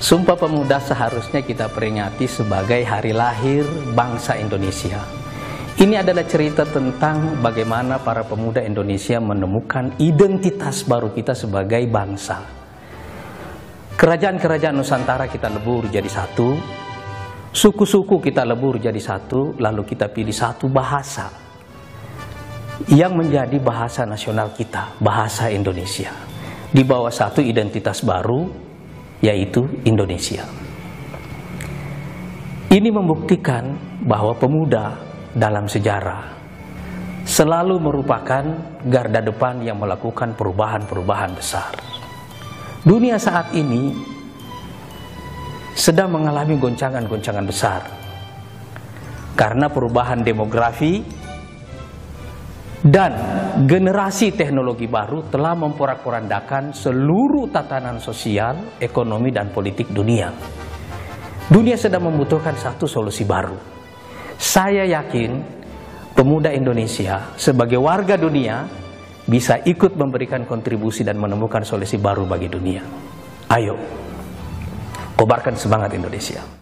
Sumpah Pemuda seharusnya kita peringati sebagai hari lahir bangsa Indonesia. Ini adalah cerita tentang bagaimana para pemuda Indonesia menemukan identitas baru kita sebagai bangsa. Kerajaan-kerajaan Nusantara kita lebur jadi satu, suku-suku kita lebur jadi satu, lalu kita pilih satu bahasa yang menjadi bahasa nasional kita, bahasa Indonesia. Di bawah satu identitas baru, yaitu Indonesia. Ini membuktikan bahwa pemuda dalam sejarah selalu merupakan garda depan yang melakukan perubahan-perubahan besar. Dunia saat ini sedang mengalami goncangan-goncangan besar karena perubahan demografi dan generasi teknologi baru telah memporak-porandakan seluruh tatanan sosial, ekonomi, dan politik dunia. Dunia sedang membutuhkan satu solusi baru. Saya yakin pemuda Indonesia sebagai warga dunia bisa ikut memberikan kontribusi dan menemukan solusi baru bagi dunia. Ayo, kobarkan semangat Indonesia.